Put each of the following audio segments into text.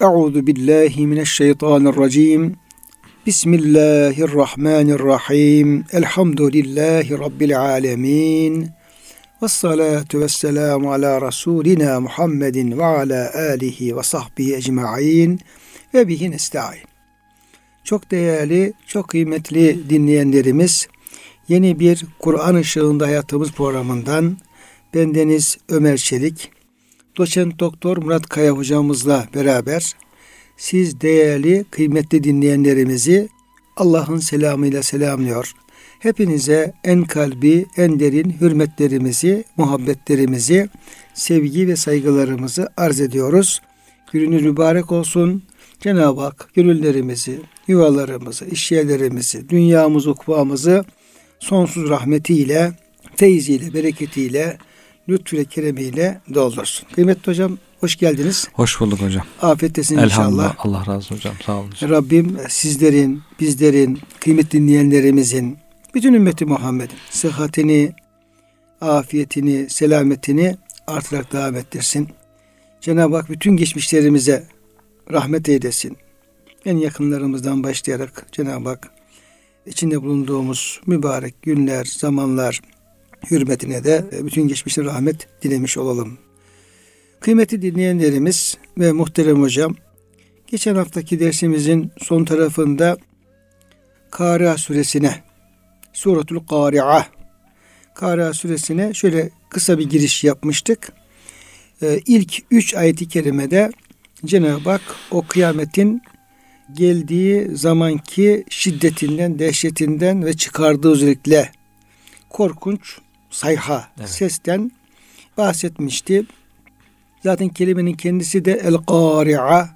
Euzu billahi mineşşeytanirracim. Bismillahirrahmanirrahim. Elhamdülillahi rabbil alamin. Ves salatu vesselamu ala rasulina Muhammedin ve ala alihi ve sahbihi ecmaîn ve bihi nestaîn. Çok değerli, çok kıymetli dinleyenlerimiz, yeni bir Kur'an ışığında hayatımız programından bendeniz Ömer Çelik, doçent doktor Murat Kaya hocamızla beraber siz değerli, kıymetli dinleyenlerimizi Allah'ın selamıyla selamlıyor. Hepinize en kalbi, en derin hürmetlerimizi, muhabbetlerimizi, sevgi ve saygılarımızı arz ediyoruz. Gününüz mübarek olsun. Cenab-ı Hak gönüllerimizi, yuvalarımızı, işyerlerimizi, dünyamızı, ukvamızı sonsuz rahmetiyle, feyziyle, bereketiyle, lütfüyle, keremiyle doldursun. Kıymetli hocam hoş geldiniz. Hoş bulduk hocam. Afiyettesin inşallah. Allah razı olsun hocam. Sağ olun. hocam. Rabbim sizlerin, bizlerin, kıymetli dinleyenlerimizin, bütün ümmeti Muhammed'in sıhhatini, afiyetini, selametini artırarak devam ettirsin. Cenab-ı Hak bütün geçmişlerimize rahmet eylesin. En yakınlarımızdan başlayarak Cenab-ı Hak içinde bulunduğumuz mübarek günler, zamanlar hürmetine de bütün geçmişe rahmet dilemiş olalım. Kıymetli dinleyenlerimiz ve muhterem hocam, geçen haftaki dersimizin son tarafında Kari'a suresine, Suratul Kari'a, Kari'a suresine şöyle kısa bir giriş yapmıştık. Ee, ilk üç ayeti kerimede Cenab-ı Hak o kıyametin geldiği zamanki şiddetinden, dehşetinden ve çıkardığı özellikle korkunç sayha, Evet. sesten bahsetmişti. Zaten kelimenin kendisi de el kari'a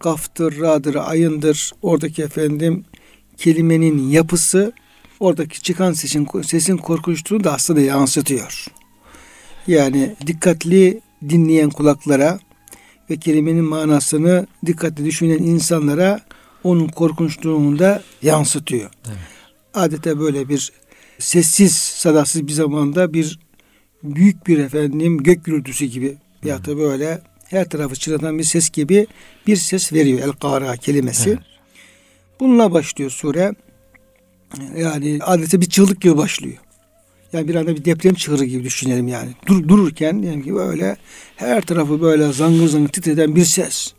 kaftır, radır, ayındır. Oradaki efendim kelimenin yapısı oradaki çıkan sesin, sesin korkunçluğunu da aslında yansıtıyor. Yani dikkatli dinleyen kulaklara ve kelimenin manasını dikkatli düşünen insanlara onun korkunçluğunu da yansıtıyor. Evet. Adeta böyle bir sessiz, sadasız bir zamanda bir büyük bir efendim gök gürültüsü gibi ya da böyle her tarafı çınlatan bir ses gibi bir ses veriyor el kara kelimesi. Evet. Bununla başlıyor sure. Yani adeta bir çığlık gibi başlıyor. Yani bir anda bir deprem çığırı gibi düşünelim yani. Dur, dururken yani ki böyle her tarafı böyle zangır zangır titreden bir ses.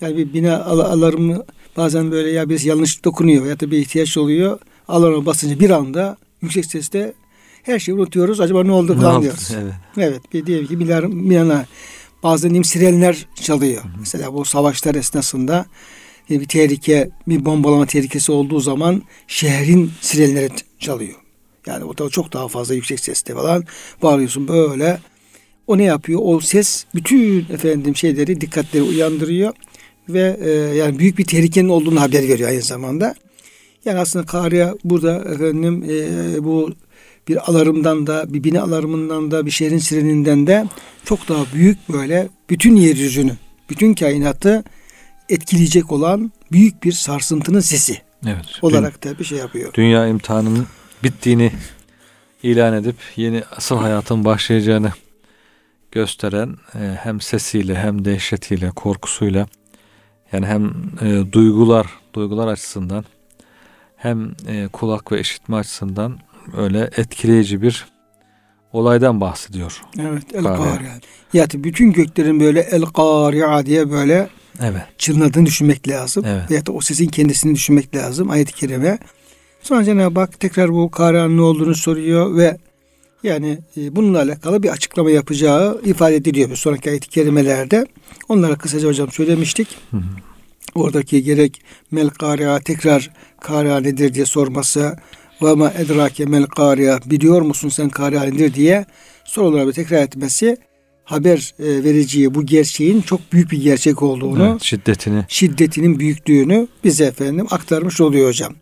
Yani bir bina al- alarmı bazen böyle ya birisi yanlış dokunuyor ya da bir ihtiyaç oluyor. Alarma basınca bir anda yüksek sesle her şeyi unutuyoruz. Acaba ne oldu Ne falan oldu? diyoruz. Evet. Evet bir diyelim ki bir yana bazen diyeyim sirenler çalıyor. Mesela bu savaşlar esnasında bir tehlike, bir bombalama tehlikesi olduğu zaman şehrin sirenleri çalıyor. Yani o da çok daha fazla yüksek sesle falan bağırıyorsun böyle. O ne yapıyor? O ses bütün efendim şeyleri, dikkatleri uyandırıyor ve e, yani büyük bir tehlikenin olduğunu haber veriyor aynı zamanda. Yani aslında Kariye burada efendim e, bu bir alarmdan da, bir bina alarmından da, bir şehrin sireninden de çok daha büyük böyle bütün yeryüzünü, bütün kainatı etkileyecek olan büyük bir sarsıntının sesi Evet. olarak da bir şey yapıyor. Dü- dünya imtihanının bittiğini ilan edip yeni asıl hayatın başlayacağını gösteren e, hem sesiyle hem dehşetiyle, korkusuyla yani hem e, duygular, duygular açısından hem e, kulak ve işitme açısından öyle etkileyici bir olaydan bahsediyor. Evet, el. Kariye. Yani bütün göklerin böyle el Kariye diye böyle Evet. çınladığını düşünmek lazım. Evet. Veyahut da o sesin kendisini düşünmek lazım ayet-i kerime. Sonra Cenab-ı Hak tekrar bu Kariye'nin ne olduğunu soruyor ve yani e, bununla alakalı bir açıklama yapacağı ifade ediliyor bir sonraki ayet-i kerimelerde. Onlara kısaca hocam söylemiştik. Hı hı. Oradaki gerek mel kariya tekrar kariya nedir diye sorması ve ma edrake mel kariya biliyor musun sen kariya nedir diye soruları tekrar etmesi haber e, vereceği bu gerçeğin çok büyük bir gerçek olduğunu Evet, şiddetini şiddetinin büyüklüğünü bize efendim aktarmış oluyor hocam.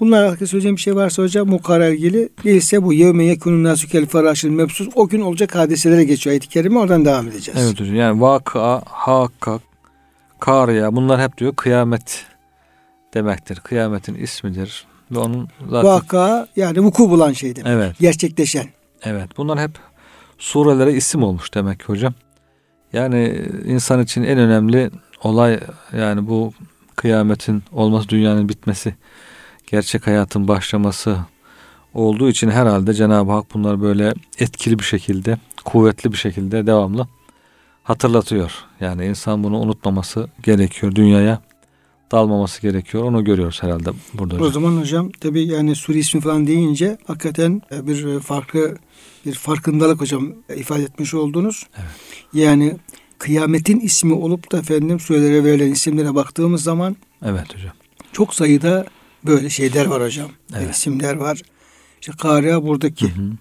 Bunlarla alakalı söyleyeceğim bir şey varsa hocam bu kararla ilgili değilse bu yevme yekunun nasükel faraşil mebsus o gün olacak hadiselere geçiyor ayet-i kerime oradan devam edeceğiz. Evet hocam. Yani vaka, hakka, kariya bunlar hep diyor kıyamet demektir. Kıyametin ismidir. Ve onun zaten Vaka yani vuku bulan şey demek. evet, Gerçekleşen. evet. Bunlar hep surelere isim olmuş demek ki hocam. Yani insan için en önemli olay yani bu kıyametin olması, dünyanın bitmesi, gerçek hayatın başlaması olduğu için herhalde Cenab-ı Hak bunları böyle etkili bir şekilde, kuvvetli bir şekilde devamlı hatırlatıyor. Yani insan bunu unutmaması gerekiyor. Dünyaya dalmaması gerekiyor. Onu görüyoruz herhalde burada hocam. O zaman hocam tabi yani Suri ismi falan deyince hakikaten e, bir farklı bir farkındalık hocam ifade etmiş oldunuz. Evet. Yani kıyametin ismi olup da efendim surelere verilen isimlere baktığımız zaman Evet hocam. Çok sayıda böyle şeyler var hocam. Evet. İsimler var. İşte Kariya buradaki. Hı hı.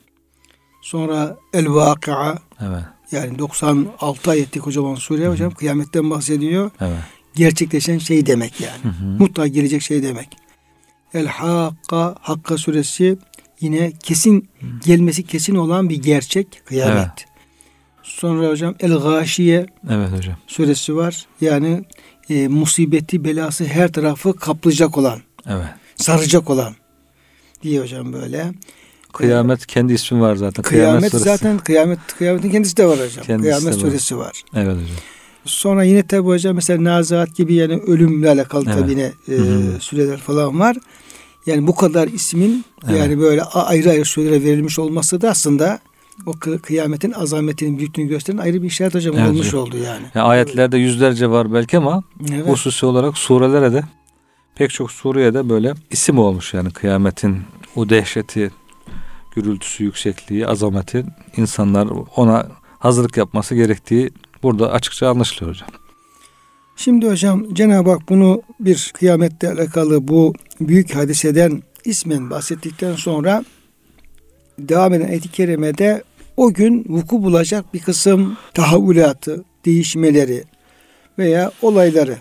Sonra El Vakıa. Evet. Yani 96 ayetlik kocaman sure hı hı. hocam kıyametten bahsediyor. Evet. Gerçekleşen şey demek yani. Hı hı. Mutlaka gelecek şey demek. El Hakka Hakka suresi yine kesin hı. gelmesi kesin olan bir gerçek kıyamet. Evet. Sonra hocam El Gâşiye evet hocam. suresi var. Yani e, musibeti belası her tarafı kaplayacak olan. Evet. Saracak olan diye hocam böyle. Kıyamet kendi ismi var zaten. Kıyamet, kıyamet zaten kıyamet kıyametin kendisi de var hocam. Kendisi kıyamet var. suresi var. Evet hocam. Sonra yine tabi hocam mesela Nazihat gibi yani ölümle alakalı evet. tabi yine e, süreler falan var. Yani bu kadar ismin evet. yani böyle ayrı ayrı sürelere verilmiş olması da aslında o kıyametin azametinin büyüklüğünü gösteren ayrı bir işaret hocam evet, olmuş oldu yani. yani. Ayetlerde yüzlerce var belki ama evet. hususi olarak surelere de pek çok sureye de böyle isim olmuş yani kıyametin o dehşeti, gürültüsü, yüksekliği, azameti insanlar ona hazırlık yapması gerektiği burada açıkça anlaşılıyor hocam. Şimdi hocam Cenab-ı Hak bunu bir kıyamette alakalı bu büyük hadiseden ismen bahsettikten sonra devam eden ayet-i kerimede o gün vuku bulacak bir kısım tahavvülatı, değişmeleri veya olayları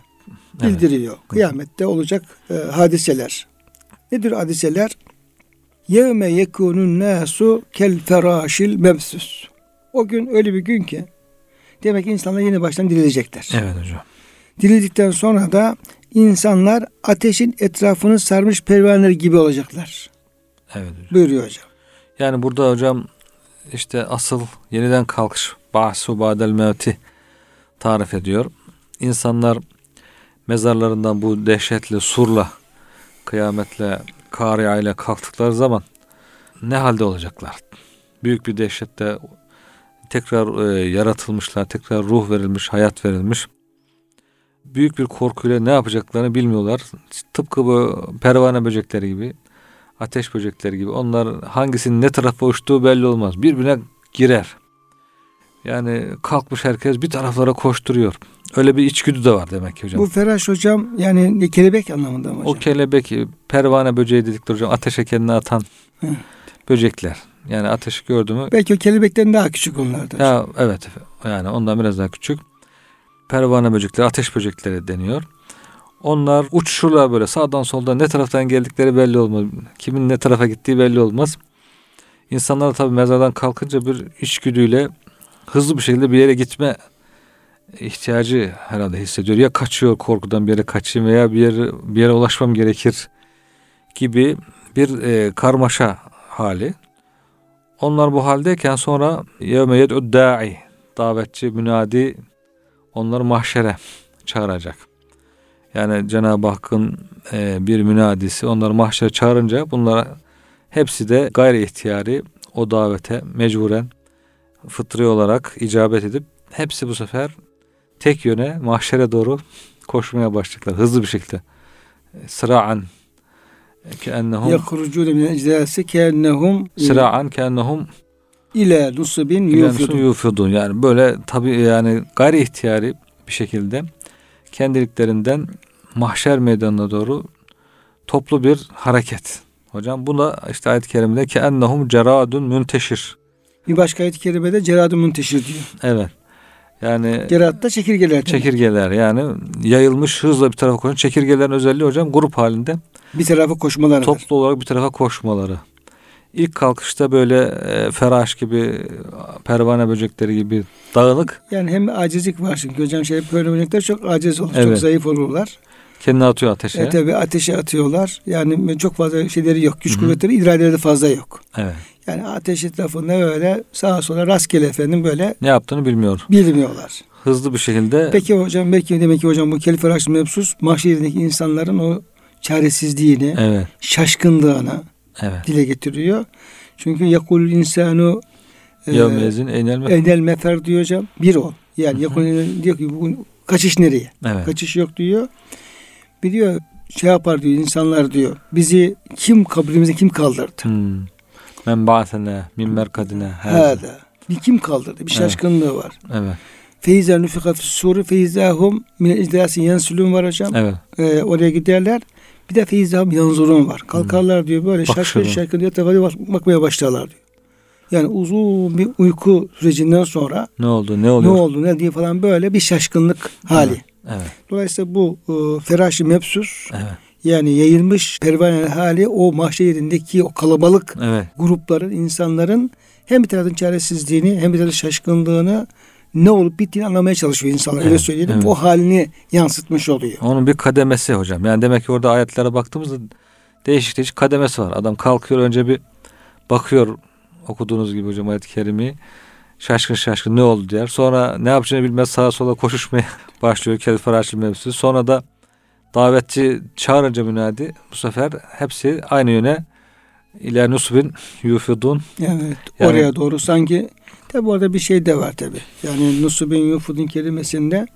bildiriyor. Evet. Kıyamette olacak e, hadiseler. Nedir hadiseler? Yevme yekunun nasu kel feraşil mebsus. O gün öyle bir gün ki demek ki insanlar yeni baştan dirilecekler. Evet hocam. Dirildikten sonra da insanlar ateşin etrafını sarmış pervaneler gibi olacaklar. Evet hocam. Buyuruyor hocam. Yani burada hocam işte asıl yeniden kalkış bahsu badel mevti tarif ediyor. İnsanlar mezarlarından bu dehşetli surla kıyametle kariya ile kalktıkları zaman ne halde olacaklar? Büyük bir dehşette tekrar e, yaratılmışlar, tekrar ruh verilmiş, hayat verilmiş. Büyük bir korkuyla ne yapacaklarını bilmiyorlar. Tıpkı bu pervane böcekleri gibi ateş böcekleri gibi onlar hangisinin ne tarafa uçtuğu belli olmaz. Birbirine girer. Yani kalkmış herkes bir taraflara koşturuyor. Öyle bir içgüdü de var demek ki hocam. Bu feraş hocam yani kelebek anlamında mı hocam? O kelebek pervane böceği dedikleri hocam ateşe kendini atan böcekler. Yani ateşi gördü mü? Belki o kelebekten daha küçük onlardan. Ya, evet yani ondan biraz daha küçük. Pervane böcekleri ateş böcekleri deniyor. Onlar uçuşurlar böyle sağdan soldan ne taraftan geldikleri belli olmaz. Kimin ne tarafa gittiği belli olmaz. İnsanlar tabi mezardan kalkınca bir içgüdüyle hızlı bir şekilde bir yere gitme ihtiyacı herhalde hissediyor. Ya kaçıyor korkudan bir yere kaçayım veya bir yere, bir yere ulaşmam gerekir gibi bir e, karmaşa hali. Onlar bu haldeyken sonra yevme yed'u da'i davetçi münadi onları mahşere çağıracak. Yani Cenab-ı Hakk'ın e, bir münadisi onları mahşere çağırınca bunlara hepsi de gayri ihtiyari o davete mecburen fıtri olarak icabet edip hepsi bu sefer tek yöne mahşere doğru koşmaya başlayacaklar hızlı bir şekilde. Sıra'an keennehum yahrucune min ecdasi keennehum sıra'an keennehum ile nusubin yufidun. Yani böyle tabi yani gayri ihtiyari bir şekilde kendiliklerinden mahşer meydanına doğru toplu bir hareket. Hocam bu da işte ayet-i kerimede ki ennehum ceradun münteşir. Bir başka ayet-i kerimede ceradun münteşir diyor. Evet. Yani Ceratta çekirgeler. Çekirgeler yani yayılmış hızla bir tarafa koşan çekirgelerin özelliği hocam grup halinde bir tarafa koşmaları. Toplu olarak bir tarafa koşmaları. İlk kalkışta böyle e, feraş gibi pervane böcekleri gibi dağınık. Yani hem acizlik var çünkü hocam şey pervane böcekler çok aciz olur, evet. çok zayıf olurlar. Kendini atıyor ateşe. E tabi ateşe atıyorlar. Yani çok fazla şeyleri yok. Güç Hı-hı. kuvvetleri, iradeleri de fazla yok. Evet. Yani ateş etrafında böyle sağa sola rastgele efendim böyle. Ne yaptığını bilmiyor. Bilmiyorlar. hızlı bir şekilde Peki hocam belki demek ki hocam bu kelif araç mevsus mahşerindeki insanların o çaresizliğini, evet şaşkınlığını evet. dile getiriyor. Çünkü yakul insanu e, Yevmezin enel me- enel mefer diyor hocam. Bir o. Yani yakul diyor ki bu kaçış nereye? Evet. Kaçış yok diyor. Bir diyor şey yapar diyor insanlar diyor. Bizi kim kabrimize kim kaldırdı? Hmm. Men ba'sene min merkadine. Hâdâ. Bir kim kaldırdı? Bir Evet. şaşkınlığı var. Evet. Feyza nüfika suru feyzahum min icrasin yansülün var hocam. Evet. Ee, oraya giderler. Bir de feyzahum yanzurun var. Kalkarlar diyor böyle şaşkın şaşkın diye bak- bakmaya başlarlar diyor. Yani uzun bir uyku sürecinden sonra Ne oldu? Ne ne oluyor? oldu ne diye falan böyle bir şaşkınlık hali. Evet. Dolayısıyla bu e, feraş-ı mebsus Evet. Yani yayılmış pervane hali o mahşer yerindeki o kalabalık Evet. grupların, insanların hem bir taraftan çaresizliğini hem bir taraftan şaşkınlığını ne olup bittiğini anlamaya çalışıyor insanlar. Öyle Evet, söyleyelim. evet. O halini yansıtmış oluyor. Onun bir kademesi hocam. Yani demek ki orada ayetlere baktığımızda değişik değişik kademesi var. Adam kalkıyor önce bir bakıyor okuduğunuz gibi hocam ayet-i kerimi. Şaşkın şaşkın ne oldu der. Sonra ne yapacağını bilmez sağa sola koşuşmaya başlıyor. Faraşlı mevzusu. Sonra da davetçi çağırınca münadi bu sefer hepsi aynı yöne İlâ nusbin yufidun. Evet. Yani- oraya doğru sanki tabi orada bir şey de var tabi. Yani Nusubin Yufud'un kelimesinde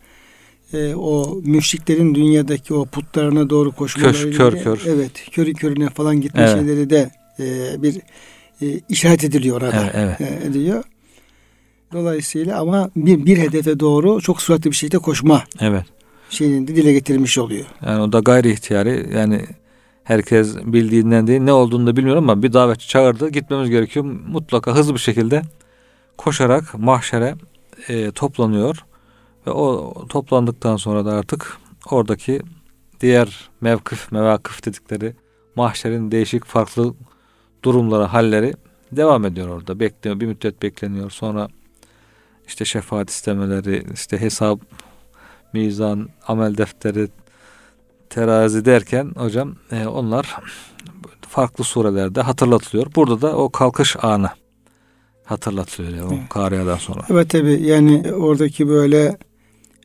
e, o müşriklerin dünyadaki o putlarına doğru koşmaları Köş- kör kör. Evet. Körü körüne falan gitme Evet. şeyleri de e, bir e, işaret ediliyor orada. Evet, evet. E, ediyor. Dolayısıyla ama bir, bir hedefe doğru çok süratli bir şekilde koşma Evet. Şeyini de dile getirmiş oluyor. Yani o da gayri ihtiyari. Yani herkes bildiğinden değil ne olduğunu da bilmiyorum ama bir davetçi çağırdı. Gitmemiz gerekiyor. Mutlaka hızlı bir şekilde koşarak mahşere e, toplanıyor. Ve o toplandıktan sonra da artık oradaki diğer mevkif, mevakıf dedikleri mahşerin değişik farklı durumları, halleri devam ediyor orada. Bekliyor, bir müddet bekleniyor. Sonra işte şefaat istemeleri, işte hesap, mizan, amel defteri, terazi derken hocam e, onlar farklı surelerde hatırlatılıyor. Burada da o kalkış anı hatırlatılıyor yani o. Kariya'dan sonra. Evet tabi yani oradaki böyle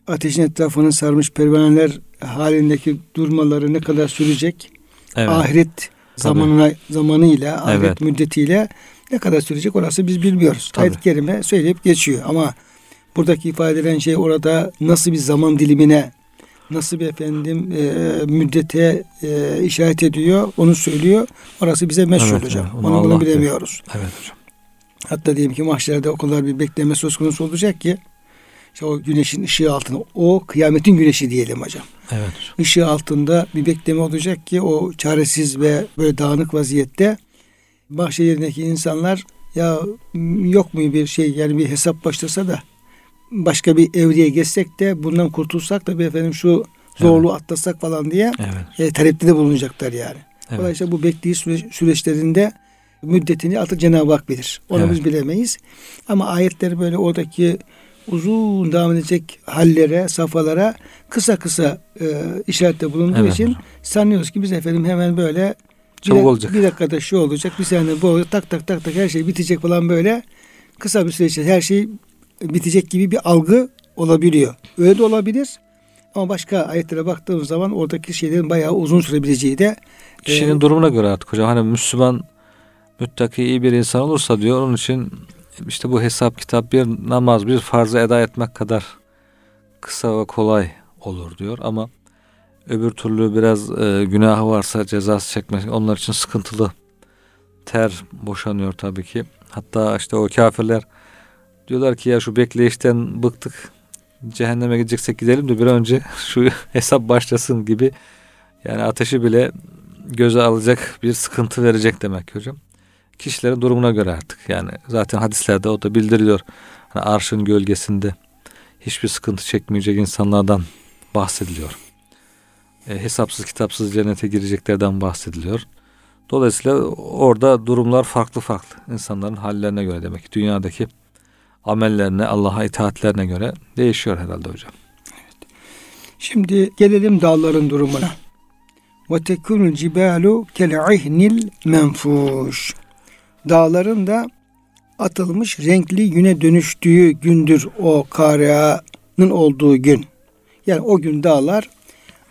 ateşin etrafını sarmış pervaneler halindeki durmaları ne kadar sürecek? Evet. Ahiret zamanına zamanıyla, ahiret Evet. müddetiyle ne kadar sürecek orası biz bilmiyoruz. Tabii. Ayet-i kerime söyleyip geçiyor ama buradaki ifade edilen şey orada nasıl bir zaman dilimine nasıl bir efendim e, müddete e, işaret ediyor onu söylüyor. Orası bize meşhur Evet, hocam. evet. Onu bunu bilemiyoruz. Evet hocam. Hatta diyelim ki mahşerde o kadar bir bekleme söz konusu olacak ki işte o güneşin ışığı altında o kıyametin güneşi diyelim hocam. Evet. Işığı altında bir bekleme olacak ki o çaresiz ve böyle dağınık vaziyette mahşer yerindeki insanlar ya yok mu bir şey yani bir hesap başlasa da başka bir evreye geçsek de bundan kurtulsak da bir efendim şu zorluğu atlasak falan diye Evet. e, talepte de bulunacaklar yani. Evet. Dolayısıyla bu bekleyiş süreç, süreçlerinde müddetini artık Cenab-ı Hak bilir. Onu Evet. biz bilemeyiz. Ama ayetler böyle oradaki uzun devam edecek hallere, safhalara kısa kısa e, işarette bulunduğu Evet için sanıyoruz ki biz efendim hemen böyle bir, Çabuk dak- olacak. bir dakikada şu olacak, bir saniye bu olacak, tak tak tak tak her şey bitecek falan böyle kısa bir süre içinde her şey bitecek gibi bir algı olabiliyor. Öyle de olabilir. Ama başka ayetlere baktığımız zaman oradaki şeylerin bayağı uzun sürebileceği de Kişinin e, durumuna göre artık hocam hani Müslüman müttaki iyi bir insan olursa diyor onun için işte bu hesap kitap bir namaz bir farzı eda etmek kadar kısa ve kolay olur diyor ama öbür türlü biraz e, günahı varsa cezası çekmek onlar için sıkıntılı ter boşanıyor tabii ki hatta işte o kafirler diyorlar ki ya şu bekleyişten bıktık cehenneme gideceksek gidelim de bir önce şu hesap başlasın gibi yani ateşi bile göze alacak bir sıkıntı verecek demek hocam. Kişilerin durumuna göre artık yani zaten hadislerde o da bildiriliyor. Hani arşın gölgesinde hiçbir sıkıntı çekmeyecek insanlardan bahsediliyor. E, hesapsız kitapsız cennete gireceklerden bahsediliyor. Dolayısıyla orada durumlar farklı farklı. insanların hallerine göre demek ki dünyadaki amellerine, Allah'a itaatlerine göre değişiyor herhalde hocam. Şimdi gelelim dağların durumuna. Ve tekunul cibalu kel'ihnil menfuş. Dağların da atılmış renkli yüne dönüştüğü gündür o kara olduğu gün. Yani o gün dağlar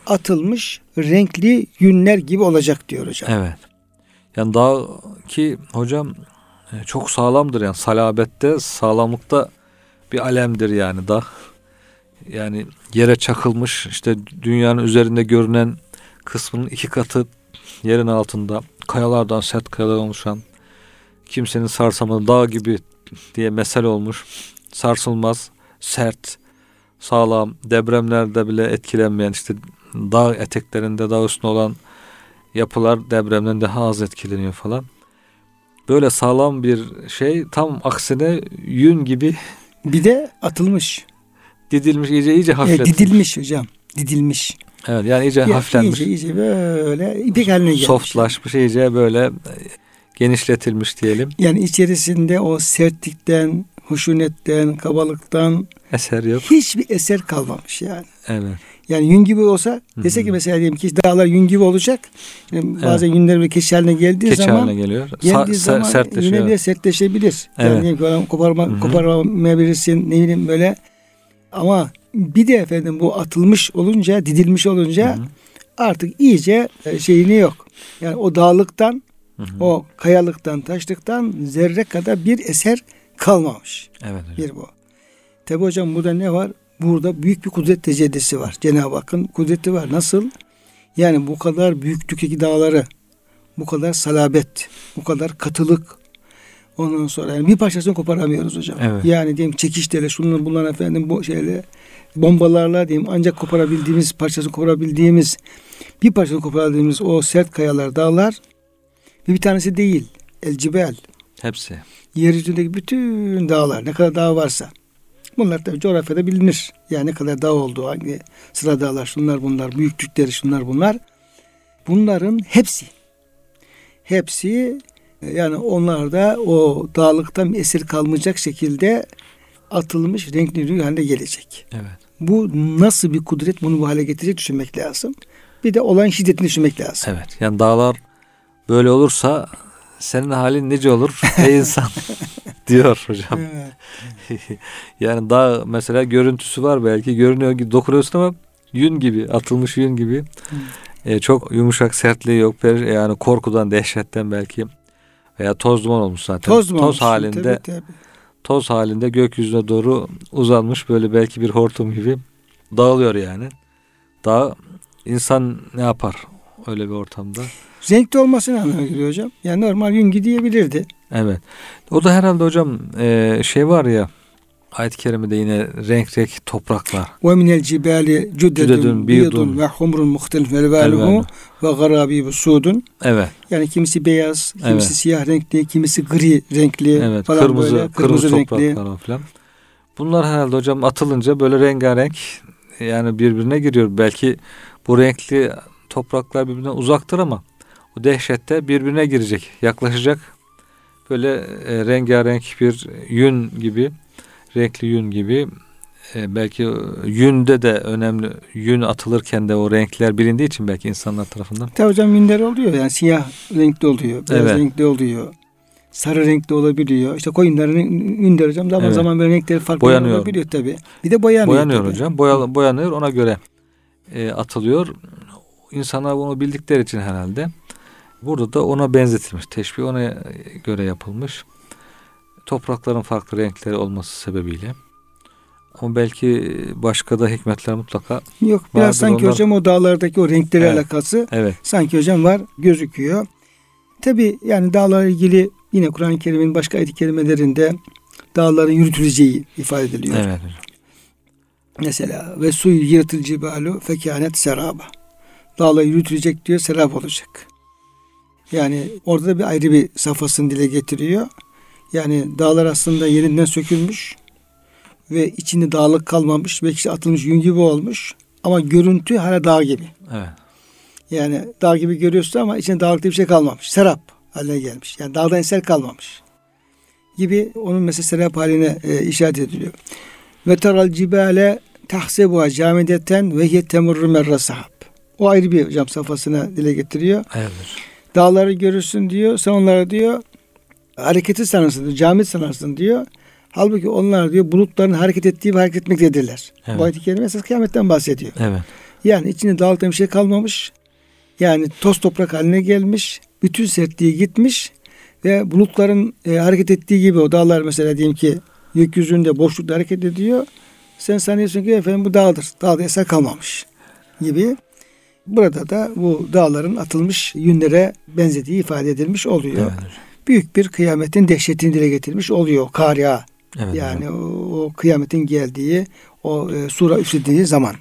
atılmış renkli yünler gibi olacak diyor hocam. Evet. Yani dağ ki hocam çok sağlamdır yani salabette sağlamlıkta bir alemdir yani dağ. Yani yere çakılmış işte dünyanın üzerinde görünen kısmının iki katı yerin altında kayalardan sert kayalar oluşan kimsenin sarsamadığı dağ gibi diye mesel olmuş. Sarsılmaz, sert, sağlam, depremlerde bile etkilenmeyen işte dağ eteklerinde dağ üstünde olan yapılar depremden daha az etkileniyor falan. Böyle sağlam bir şey tam aksine yün gibi bir de atılmış. Didilmiş iyice iyice hafifletmiş. Evet, didilmiş hocam. Didilmiş. Evet yani iyice ya, hafiflenmiş. İyice iyice böyle ipek haline gelmiş. Softlaşmış iyice böyle genişletilmiş diyelim. Yani içerisinde o sertlikten, huşunetten, kabalıktan eser yok. Hiçbir eser kalmamış yani. Evet. Yani yün gibi olsa dese ki mesela diyelim ki dağlar yün gibi olacak. Yani bazen evet. yünler böyle keçi haline geldiği keçi zaman haline geliyor. Geldiği Sa- zaman sertleşiyor. yine bile sertleşebilir. Evet. Yani diyelim koparma, koparamayabilirsin ne bileyim böyle. Ama bir de efendim bu atılmış olunca, didilmiş olunca Hı-hı. artık iyice e, şeyini yok. Yani o dağlıktan, Hı-hı. o kayalıktan, taşlıktan zerre kadar bir eser kalmamış. Evet hocam. Bir bu. Tabi hocam burada ne var? Burada büyük bir kudret tecellisi var. Cenab-ı Hakk'ın kudreti var. Nasıl? Yani bu kadar büyüklükteki dağları, bu kadar salabet, bu kadar katılık, ondan sonra yani bir parçasını koparamıyoruz hocam. Evet. Yani diyelim çekişlerle, şunlar bunlar efendim bu şeyle bombalarla diyeyim ancak koparabildiğimiz parçasını koparabildiğimiz bir parçasını koparabildiğimiz o sert kayalar, dağlar bir tanesi değil. El cibel. Hepsi. Yeryüzündeki bütün dağlar ne kadar dağ varsa Bunlar tabii coğrafyada bilinir. Yani ne kadar dağ olduğu, hangi sıra dağlar, şunlar bunlar, büyüklükleri şunlar bunlar. Bunların hepsi, hepsi yani onlarda o dağlıktan esir kalmayacak şekilde atılmış renkli rüy haline gelecek. Evet. Bu nasıl bir kudret bunu bu hale getirecek düşünmek lazım. Bir de olan şiddetini düşünmek lazım. Evet. Yani dağlar böyle olursa senin halin nice olur ey insan diyor hocam. yani daha mesela görüntüsü var belki görünüyor ki dokunuyorsun ama yün gibi atılmış yün gibi. E, çok yumuşak sertliği yok. Yani korkudan dehşetten belki veya toz duman olmuş zaten. Toz, duman toz halinde tabii, tabii. toz halinde gökyüzüne doğru uzanmış böyle belki bir hortum gibi dağılıyor yani. Daha insan ne yapar öyle bir ortamda? Renkli olmasına anlamına geliyor hocam. Yani normal yün gidebilirdi. Evet. O da herhalde hocam e, şey var ya ayet-i kerimede yine renk renk topraklar. Ve minel cibali cüdedun biyudun ve humrun muhtelif elvaluhu ve garabi sudun. Evet. Yani kimisi beyaz, kimisi evet. siyah renkli, kimisi gri renkli evet. falan kırmızı, böyle. Kırmızı, kırmızı topraklar falan. Bunlar herhalde hocam atılınca böyle rengarenk yani birbirine giriyor. Belki bu renkli topraklar birbirinden uzaktır ama o dehşette birbirine girecek, yaklaşacak. Böyle e, rengarenk bir yün gibi, renkli yün gibi. E, belki yünde de önemli, yün atılırken de o renkler bilindiği için belki insanlar tarafından. Tabii hocam yünler oluyor yani siyah renkli oluyor, beyaz evet. renkli oluyor. Sarı renkli olabiliyor. İşte koyunların yünler hocam zaman evet. zaman böyle renkleri farklı boyanıyor. olabiliyor tabi. Bir de boyanıyor. Boyanıyor tabii. hocam. Boya, boyanıyor ona göre e, atılıyor. İnsanlar bunu bildikleri için herhalde Burada da ona benzetilmiş. Teşbih ona göre yapılmış. Toprakların farklı renkleri olması sebebiyle. Ama belki başka da hikmetler mutlaka Yok biraz sanki onlar... hocam o dağlardaki o renkleri evet, alakası evet. sanki hocam var gözüküyor. Tabi yani dağlarla ilgili yine Kur'an-ı Kerim'in başka ayet kelimelerinde dağların yürütüleceği ifade ediliyor. Evet. Mesela ve suyu yırtıl cibalu fekanet seraba. Dağlar yürütülecek diyor serap olacak. Yani orada da bir ayrı bir safhasını dile getiriyor. Yani dağlar aslında yerinden sökülmüş ve içinde dağlık kalmamış ve işte atılmış yün gibi olmuş ama görüntü hala dağ gibi. Evet. Yani dağ gibi görüyorsun ama içinde dağlıkta bir şey kalmamış. Serap haline gelmiş. Yani dağdan eser kalmamış. Gibi onun mesela serap haline e, işaret ediliyor. Ve taral cibale tahsebuha camideten ve hiye temurru merra sahab. O ayrı bir cam safhasına dile getiriyor. Evet. Dağları görürsün diyor. Sen onlara diyor hareketi sanırsın diyor. Cami sanarsın diyor. Halbuki onlar diyor bulutların hareket ettiği ve hareket etmektedirler. Evet. Bu ayet-i kerime esas kıyametten bahsediyor. Evet. Yani içinde dağlıktan bir şey kalmamış. Yani toz toprak haline gelmiş. Bütün sertliği gitmiş. Ve bulutların e, hareket ettiği gibi o dağlar mesela diyelim ki gökyüzünde boşlukta hareket ediyor. Sen sanıyorsun ki efendim bu dağdır. Dağda eser kalmamış gibi. Burada da bu dağların atılmış yünlere benzediği ifade edilmiş oluyor. Evet. Büyük bir kıyametin dehşetini dile getirmiş oluyor. Kariya Evet yani hocam. o, o kıyametin geldiği, o e, sura üflediği zaman.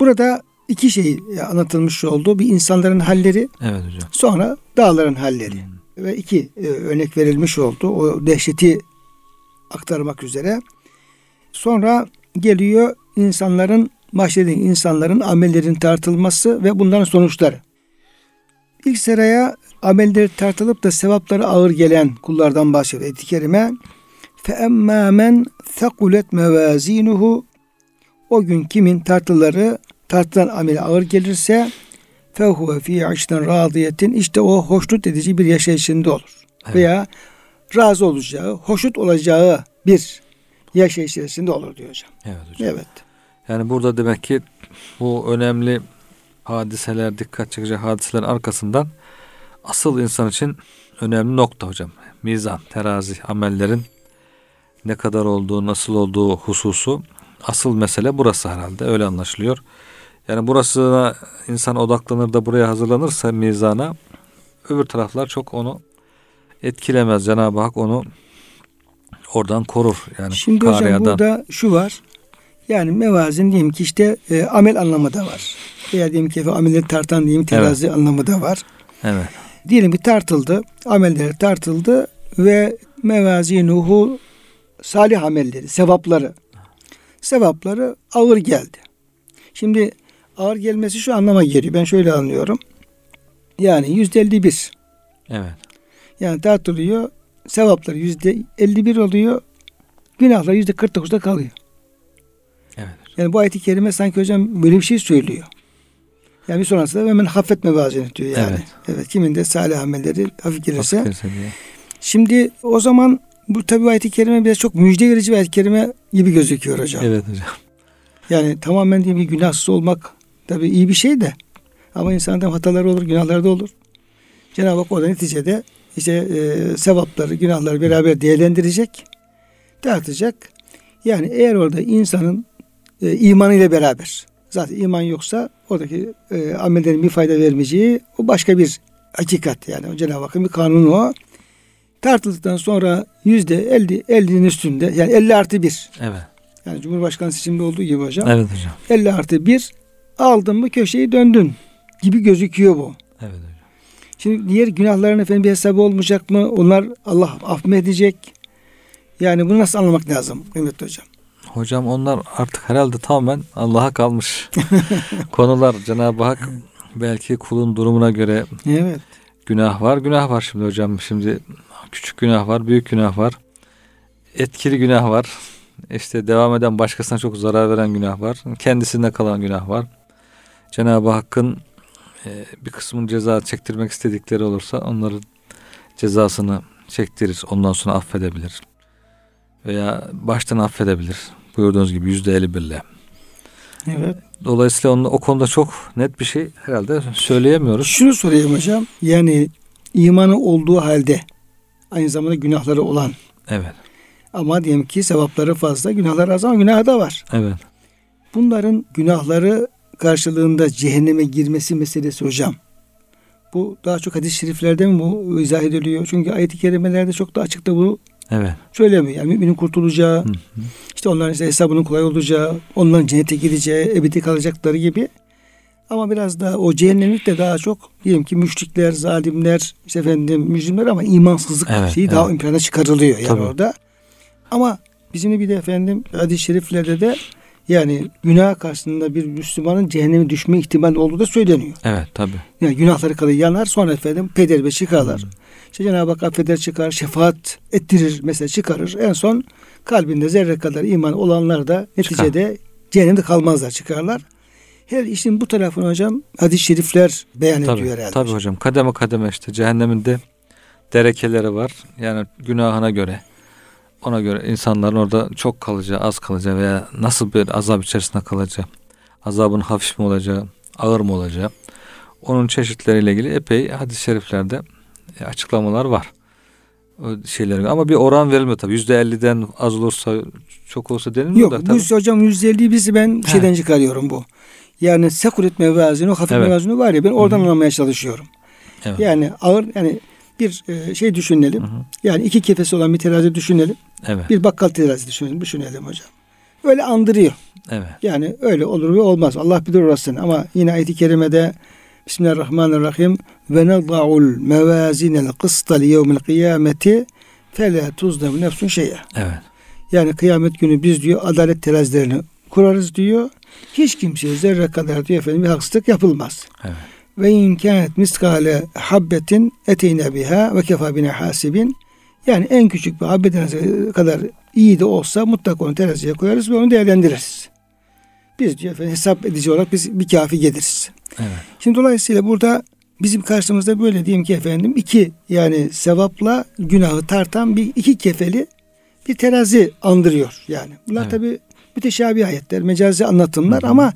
Burada iki şey anlatılmış oldu. Bir insanların halleri, Evet hocam. sonra dağların halleri. Ve iki e, örnek verilmiş oldu. O dehşeti aktarmak üzere. Sonra geliyor insanların, mahşerdeki insanların amellerin tartılması ve bunların sonuçları. İlk sıraya amelleri tartılıp da sevapları ağır gelen kullardan bahsediyor. Ayet-i Kerime فَاَمَّا مَنْ ثَقُلَتْ مَوَازِينُهُ O gün kimin tartıları tartılan ameli ağır gelirse فَهُوَ ف۪ي عِشْتًا رَاضِيَةٍ işte o hoşnut edici bir yaşayışında olur. Evet. Veya razı olacağı, hoşnut olacağı bir yaşayış içerisinde olur diyor hocam. Evet hocam. Evet. Yani burada demek ki bu önemli hadiseler, dikkat çekici hadiselerin arkasından asıl insan için önemli nokta hocam. Mizan, terazi, amellerin ne kadar olduğu, nasıl olduğu hususu asıl mesele burası herhalde. Öyle anlaşılıyor. Yani burasına insan odaklanır da buraya hazırlanırsa mizana öbür taraflar çok onu etkilemez. Cenab-ı Hak onu oradan korur. Yani Şimdi hocam burada şu var. Yani mevazin diyelim ki işte e, amel anlamı da var. Veya diyelim ki amelleri tartan diyeyim terazi anlamı da var. Evet. Diyelim ki tartıldı. Amelleri tartıldı ve mevazinuhu salih amelleri, sevapları. Sevapları ağır geldi. Şimdi ağır gelmesi şu anlama geliyor. Ben şöyle anlıyorum. Yani yüzde elli bir. Evet. Yani tartılıyor. Sevapları yüzde elli bir oluyor. Günahlar yüzde kırk dokuzda kalıyor. Yani bu ayet-i kerime sanki hocam böyle bir şey söylüyor. Yani bir sonrasında hemen hafif mevazini diyor yani. Evet. Evet. Kimin de salih amelleri hafif gelirse. Hafif gelirse diye. Şimdi o zaman bu tabi ayet-i kerime biraz çok müjde verici bir ayet-i kerime gibi gözüküyor hocam. Evet hocam. Yani tamamen diye bir günahsız olmak tabi iyi bir şey de. Ama insanda hataları olur, günahları da olur. Cenab-ı Hak orada neticede işte e, sevapları, günahları beraber değerlendirecek, dağıtacak. Yani eğer orada insanın e, imanı ile beraber, zaten iman yoksa oradaki e, amellerin bir fayda vermeyeceği o başka bir hakikat yani Cenab-ı Hakk'ın bir kanunu o. Tartıldıktan sonra yüzde elli, ellinin üstünde yani 50 artı bir. Evet. Yani Cumhurbaşkanı seçiminde olduğu gibi hocam. Evet hocam. 50 artı 1 aldın mı köşeyi döndün gibi gözüküyor bu. Evet hocam. Şimdi diğer günahların efendim bir hesabı olmayacak mı? Onlar Allah affedecek. Yani bunu nasıl anlamak lazım Mehmet Hocam? Hocam onlar artık herhalde tamamen Allah'a kalmış konular. Cenab-ı Hak belki kulun durumuna göre Evet. günah var. Günah var şimdi hocam. Şimdi küçük günah var, büyük günah var. Etkili günah var. İşte devam eden başkasına çok zarar veren günah var. Kendisine kalan günah var. Cenab-ı Hakk'ın e, bir kısmını ceza çektirmek istedikleri olursa onların cezasını çektirir. Ondan sonra affedebilir. Veya baştan affedebilir. Buyurduğunuz gibi yüzde elli birle. Evet. Dolayısıyla onun, o konuda çok net bir şey herhalde söyleyemiyoruz. Şunu sorayım hocam. Yani imanı olduğu halde aynı zamanda günahları olan Evet. ama diyelim ki sevapları fazla, günahları az ama günahı da var. Evet. Bunların günahları karşılığında cehenneme girmesi meselesi hocam. Bu daha çok hadis-i şeriflerde mi bu izah ediliyor? Çünkü ayet-i kerimelerde çok da açıkta bu Evet. söylemiyor. Yani müminin kurtulacağı, Hı hı. işte onların işte hesabının kolay olacağı, onların cennete gideceği, ebedi kalacakları gibi. Ama biraz daha o cehennemlik de daha çok diyelim ki müşrikler, zalimler, işte efendim mücrimler ama imansızlık Evet, şeyi daha evet. ön plana çıkarılıyor yani Tabii. orada. Ama bizim bir de efendim hadis-i şeriflerde de yani günah karşısında bir Müslümanın cehenneme düşme ihtimali olduğu da söyleniyor. Evet tabi. Yani günahları kadar yanar sonra efendim pederbe çıkarlar. İşte Cenab-ı Hak affeder çıkar, şefaat ettirir mesela çıkarır. En son kalbinde zerre kadar iman olanlar da neticede cehennemde kalmazlar çıkarlar. Her işin bu tarafını hocam hadis-i şerifler beyan ediyor Tabi. herhalde. Tabi hocam. Kademe kademe işte cehennemin de derekeleri var. Yani günahına göre Ona göre insanların orada çok kalacağı, az kalacağı veya nasıl bir azap içerisinde kalacağı, azabın hafif mi olacağı, ağır mı olacağı, onun çeşitleriyle ilgili epey hadis-i şeriflerde e, açıklamalar var. O şeyler ama bir oran verilmiyor tabii. Yüzde elliden az olursa çok olsa denilmiyor Yok da bu hocam yüzde elli bizi ben He. şeyden çıkarıyorum bu. Yani sekuret mevazinu, hafif Evet. mevazinu var ya ben oradan Hı hı. anlamaya çalışıyorum. Evet. Yani ağır yani bir e, şey düşünelim. Hı hı. Yani iki kefesi olan bir terazi düşünelim. Evet. Bir bakkal terazi düşünelim, düşünelim hocam. Öyle andırıyor. Evet. Yani öyle olur ve olmaz. Allah bilir orasını. Ama yine ayet-i kerimede Bismillahirrahmanirrahim ve neda'ul mevazinel kısta li yevmil kıyameti fele tuzlem nefsun şey'e. Evet. Yani kıyamet günü biz diyor adalet terazilerini kurarız diyor. Hiç kimseye zerre kadar diyor efendim bir haksızlık yapılmaz. Evet. Ve in kânet miskale habbetin eteyne biha ve kefa bine hasibin. Yani en küçük bir habbe tanesi kadar iyi de olsa mutlaka onu teraziye koyarız ve onu değerlendiririz. Biz diyor efendim hesap edici olarak biz bir kafi geliriz. Evet. Şimdi dolayısıyla burada bizim karşımızda böyle diyeyim ki efendim iki yani sevapla günahı tartan bir iki kefeli bir terazi andırıyor yani. Bunlar Evet. tabi müteşabih ayetler, mecazi anlatımlar Hı hı. ama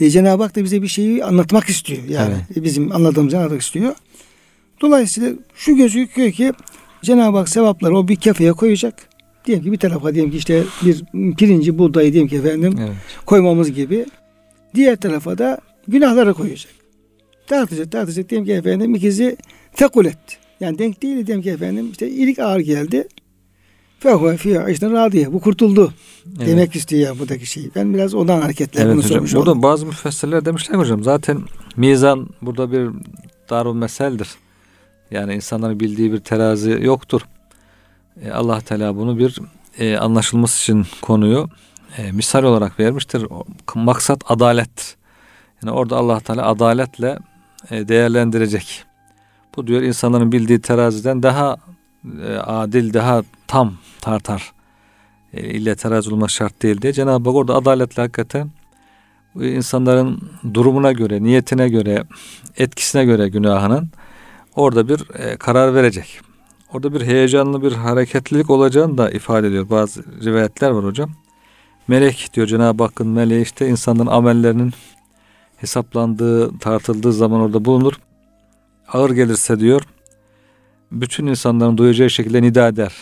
e, Cenab-ı Hak da bize bir şeyi anlatmak istiyor. Yani E, bizim anladığımızı anlatmak istiyor. Dolayısıyla şu gözüküyor ki Cenab-ı Hak sevapları o bir kefeye koyacak. Diyelim ki bir tarafa diyelim ki işte bir pirinci, buğdayı diyelim ki efendim Evet. koymamız gibi. Diğer tarafa da günahları koyacak. Tartacak, tartacak. Diyelim ki efendim ikizi tekulet. Yani denk değil diyelim ki efendim işte ilik ağır geldi. Fehuve fi işte radiye. Bu kurtuldu. Evet. Demek istiyor buradaki şeyi. Ben biraz ondan hareketle Evet bunu hocam. sormuş Burada oldum. bazı müfessirler demişler hocam zaten mizan burada bir darul meseldir. Yani insanların bildiği bir terazi yoktur. E, Allah Teala bunu bir e, anlaşılması için konuyu e, misal olarak vermiştir. Maksat adalettir. Yani orada Allah Teala adaletle e, değerlendirecek. Bu diyor insanların bildiği teraziden daha e, adil, daha tam tartar. E, ille terazi olmak şart değil diye. Cenab-ı Hak orada adaletle hakikaten insanların durumuna göre, niyetine göre, etkisine göre günahının orada bir e, karar verecek. Orada bir heyecanlı bir hareketlilik olacağını da ifade ediyor. Bazı rivayetler var hocam. Melek diyor Cenab-ı Hakk'ın meleği işte insanların amellerinin hesaplandığı, tartıldığı zaman orada bulunur. Ağır gelirse diyor bütün insanların duyacağı şekilde nida eder.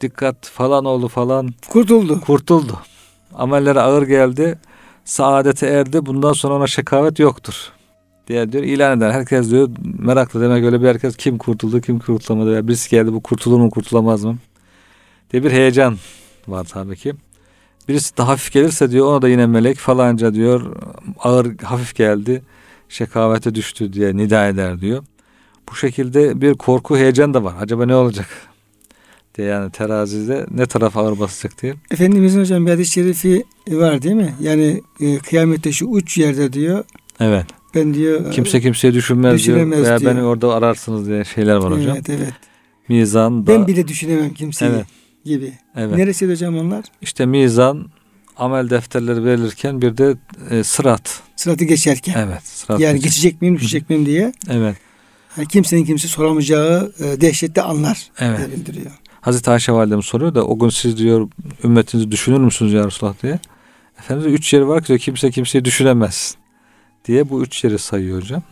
Dikkat falan oldu falan Kurtuldu. kurtuldu. Amelleri ağır geldi. Saadete erdi. Bundan sonra ona şekavet yoktur. Diye diyor ilan eder. Herkes diyor meraklı demek öyle bir herkes kim kurtuldu kim kurtulamadı. Ya birisi geldi bu kurtulur mu kurtulamaz mı? diye bir heyecan var tabii ki. Birisi de hafif gelirse diyor ona da yine melek falanca diyor ağır hafif geldi şekavete düştü diye nida eder diyor. Bu şekilde bir korku heyecan da var. Acaba ne olacak? diye yani terazide ne taraf ağır basacak diye. Efendimizin hocam bir hadis-i şerifi var değil mi? Yani e, kıyamette şu uç yerde diyor. Evet. Ben diyor Kimse kimseye düşünmez, diyor. Veya diyor. beni orada ararsınız diye şeyler var hocam. Evet evet. Mizan da Ben bile düşünemem kimseyi Evet. gibi. evet. Neresi hocam onlar? İşte mizan amel defterleri verilirken bir de e, sırat. Sıratı geçerken. Evet. Sırat Yani geçecek miyim, düşecek miyim diye. Evet. Yani kimsenin kimse soramayacağı e, dehşetli anlar Evet. diye bildiriyor. Hazreti Ayşe validemiz soruyor da o gün siz diyor ümmetinizi düşünür müsünüz ya Resulullah diye. Efendimiz üç yeri var ki diyor, kimse kimseyi düşünemez diye bu üç yeri sayıyor hocam.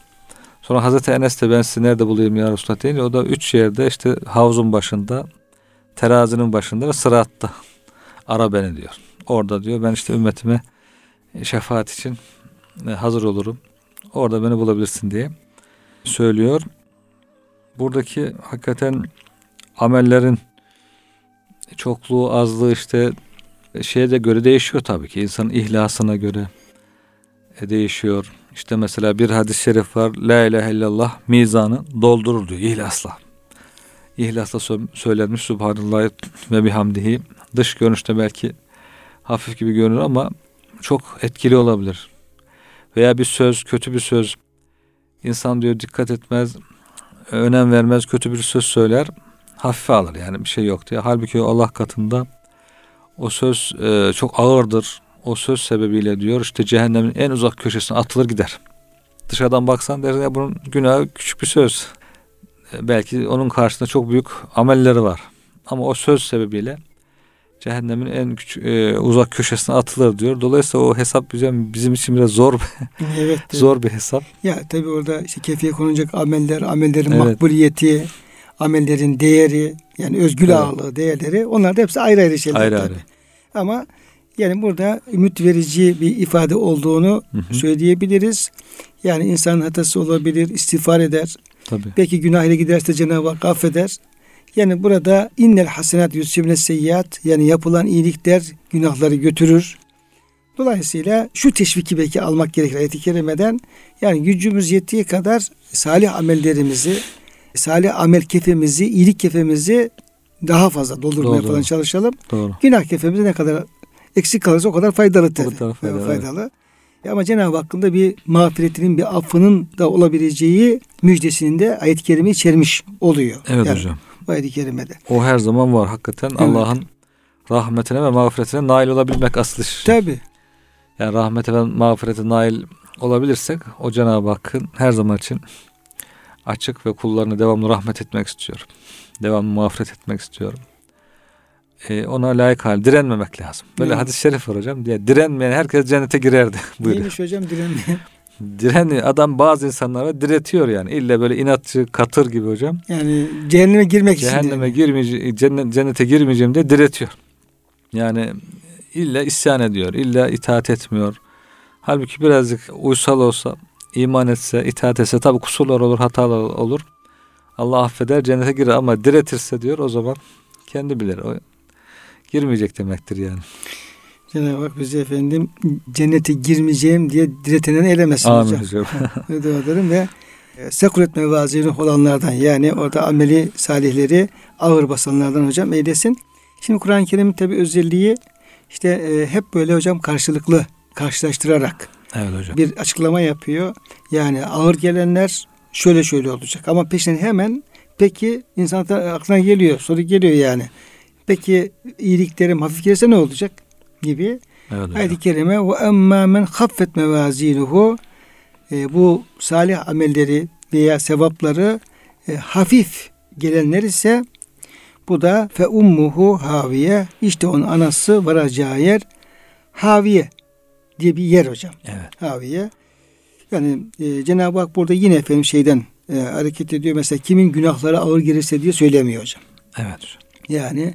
Sonra Hazreti Enes de ben sizi nerede bulayım ya Resulullah deyince o da üç yerde işte havuzun başında, terazinin başında ve sıratta ara beni diyor. Orada diyor ben işte ümmetime şefaat için e, hazır olurum. Orada beni bulabilirsin diye söylüyor. Buradaki hakikaten amellerin çokluğu, azlığı işte şeye de göre değişiyor tabii ki. İnsanın ihlasına göre e, değişiyor. İşte mesela bir hadis-i şerif var. La ilahe illallah mizanı doldurur diyor ihlasla. İhlasla sö- söylenmiş Subhanallah ve bihamdihi. Dış görünüşte belki hafif gibi görünür ama çok etkili olabilir. Veya bir söz, kötü bir söz. İnsan diyor dikkat etmez, önem vermez, kötü bir söz söyler hafife alır yani bir şey yok diye. Halbuki Allah katında o söz e, çok ağırdır. O söz sebebiyle diyor işte cehennemin en uzak köşesine atılır gider. Dışarıdan baksan dersin ya bunun günahı küçük bir söz. E, belki onun karşısında çok büyük amelleri var. Ama o söz sebebiyle cehennemin en küçük, e, uzak köşesine atılır diyor. Dolayısıyla o hesap bizim, bizim için biraz zor evet, zor bir hesap. Ya tabii orada işte kefiye konulacak ameller, amellerin Evet. makbuliyeti, amellerin değeri, yani özgül Evet. ağırlığı, değerleri onlar da hepsi ayrı ayrı şeyler Ayrı tabii. ayrı. Ama yani burada ümit verici bir ifade olduğunu Hı hı. söyleyebiliriz. Yani insanın hatası olabilir, istiğfar eder. Tabii. Belki günah ile giderse Cenab-ı Hak affeder. Yani burada innel hasenat yusibne seyyiat yani yapılan iyilikler günahları götürür. Dolayısıyla şu teşviki belki almak gerekir ayet-i kerimeden. Yani gücümüz yettiği kadar salih amellerimizi, salih amel kefemizi, iyilik kefemizi daha fazla doldurmaya Doğru. falan çalışalım. Doğru. Günah kefemizi ne kadar eksik kalırsa o kadar faydalı tabii. kadar faydalı, faydalı. Ama Cenab-ı Hakk'ın da bir mağfiretinin, bir affının da olabileceği müjdesini de ayet-i kerime içermiş oluyor. Evet Yani hocam. Bu ayet-i kerimede. O her zaman var hakikaten. Allah'ın rahmetine ve mağfiretine nail olabilmek asıl iş. Tabi. Yani rahmete ve mağfirete nail olabilirsek o Cenab-ı Hakk'ın her zaman için açık ve kullarını devamlı rahmet etmek istiyorum. Devamlı mağfiret etmek istiyorum. Ee, ona layık hal direnmemek lazım. Böyle Evet. hadis-i şerif var hocam diye direnmeyen herkes cennete girerdi. Buyuruyor. Neymiş hocam direnmeyen? Diren adam bazı insanlara diretiyor yani. İlla böyle inatçı, katır gibi hocam. Yani cehenneme girmek için. Cehenneme girmeyeceğim, cennet, cennete girmeyeceğim de diretiyor. Yani illa isyan ediyor, illa itaat etmiyor. Halbuki birazcık uysal olsa, iman etse, itaat etse tabi kusurlar olur, hatalar olur. Allah affeder, cennete girer ama diretirse diyor o zaman kendi bilir. O girmeyecek demektir yani. Cenab-ı Hak bizi efendim cennete girmeyeceğim diye diretenen eylemesin Amin hocam. hocam. Dua ederim ve e, sekuret mevazini olanlardan yani orada ameli salihleri ağır basanlardan hocam eylesin. Şimdi Kur'an-ı Kerim'in tabi özelliği işte e, hep böyle hocam karşılıklı karşılaştırarak evet hocam. bir açıklama yapıyor. Yani ağır gelenler şöyle şöyle olacak ama peşinden hemen peki insan aklına geliyor soru geliyor yani. Peki iyiliklerim hafif gelirse ne olacak gibi. Evet. Ayet-i kerime ve emmâ men haffet mevazinuhu e, bu salih amelleri veya sevapları e, hafif gelenler ise bu da fe ummuhu haviye işte onun anası varacağı yer haviye diye bir yer hocam. Evet. Haviye. Yani e, Cenab-ı Hak burada yine efendim şeyden e, hareket ediyor. Mesela kimin günahları ağır gelirse diye söylemiyor hocam. Evet. Yani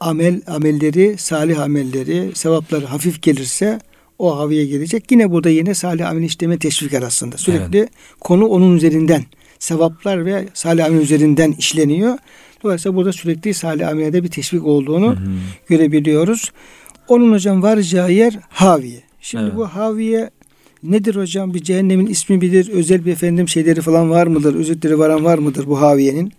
amel amelleri, salih amelleri, sevapları hafif gelirse o haviye gelecek. Yine burada yine salih amel işleme teşvik arasında. Sürekli konu onun üzerinden sevaplar ve salih amel üzerinden işleniyor. Dolayısıyla burada sürekli salih amelde bir teşvik olduğunu Hı hı. görebiliyoruz. Onun hocam varacağı yer haviye. Şimdi Evet. bu haviye nedir hocam? Bir cehennemin ismi bilir. Özel bir efendim şeyleri falan var mıdır? Özetleri varan var mıdır bu haviyenin?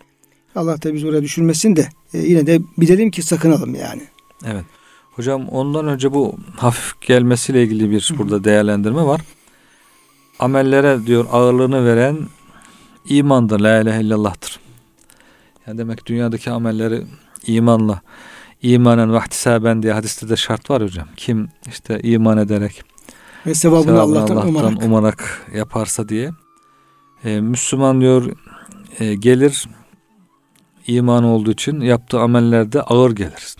Allah da bizi oraya düşürmesin de e, yine de bilelim ki sakınalım yani. Evet. Hocam ondan önce bu hafif gelmesiyle ilgili bir burada değerlendirme var. Amellere diyor ağırlığını veren imandır. La ilahe illallah'tır. Yani demek dünyadaki amelleri imanla imanen ve ihtisaben diye hadiste de şart var hocam. Kim işte iman ederek Ve sevabını, sevabını Allah'tan, umarak. umarak yaparsa diye. Ee, Müslüman diyor e, gelir iman olduğu için yaptığı amellerde ağır gelir.